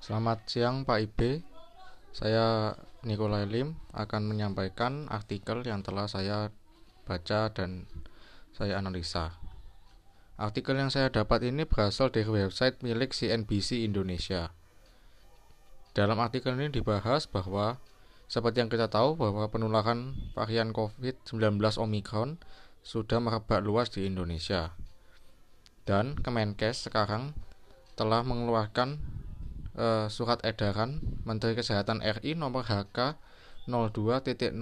Selamat siang Pak Ibe, saya Nikolai Lim akan menyampaikan artikel yang telah saya baca dan saya analisa. Artikel yang saya dapat ini berasal dari website milik CNBC Indonesia. Dalam artikel ini dibahas bahwa seperti yang kita tahu bahwa penularan varian COVID-19 Omicron sudah merebak luas di Indonesia. Dan Kemenkes sekarang telah mengeluarkan uh, surat edaran Menteri Kesehatan RI nomor HK 02.01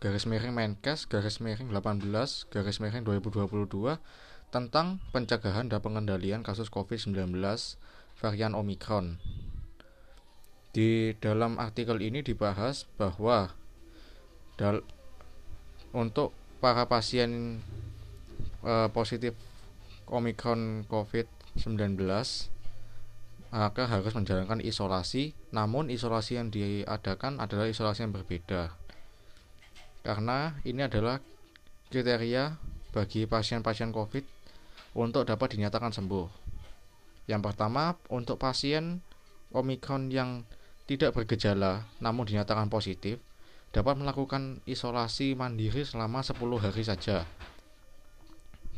garis miring Menkes garis miring 18 garis miring 2022 tentang pencegahan dan pengendalian kasus COVID-19 varian Omicron. Di dalam artikel ini dibahas bahwa untuk para pasien uh, positif Omicron COVID-19 maka harus menjalankan isolasi namun isolasi yang diadakan adalah isolasi yang berbeda karena ini adalah kriteria bagi pasien-pasien COVID untuk dapat dinyatakan sembuh. Yang pertama, untuk pasien Omikron yang tidak bergejala namun dinyatakan positif dapat melakukan isolasi mandiri selama 10 hari saja.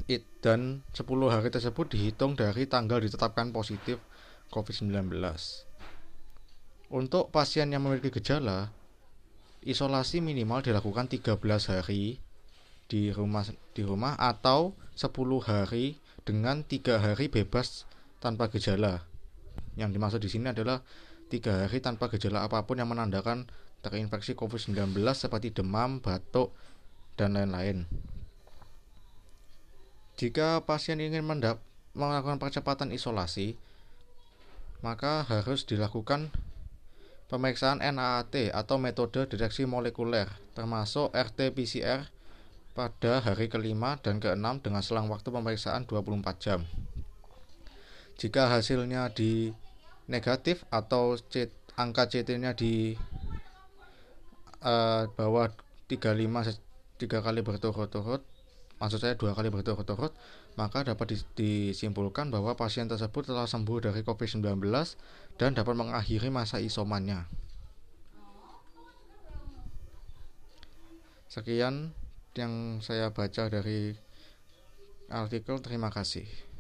It, dan 10 hari tersebut dihitung dari tanggal ditetapkan positif COVID-19. Untuk pasien yang memiliki gejala, isolasi minimal dilakukan 13 hari di rumah di rumah atau 10 hari dengan tiga hari bebas tanpa gejala. Yang dimaksud di sini adalah tiga hari tanpa gejala apa pun yang menandakan terinfeksi COVID-19 seperti demam, batuk, dan lain-lain. Jika pasien ingin melakukan percepatan isolasi, maka harus dilakukan pemeriksaan NAAT atau metode deteksi molekuler termasuk RT-PCR pada hari kelima dan keenam dengan selang waktu pemeriksaan 24 jam. Jika hasilnya di negatif atau C, angka CT-nya di uh, bawah 35 tiga kali berturut-turut maksud saya dua kali berturut-turut, maka dapat disimpulkan bahwa pasien tersebut telah sembuh dari COVID-19 dan dapat mengakhiri masa isomannya. Sekian yang saya baca dari artikel. Terima kasih.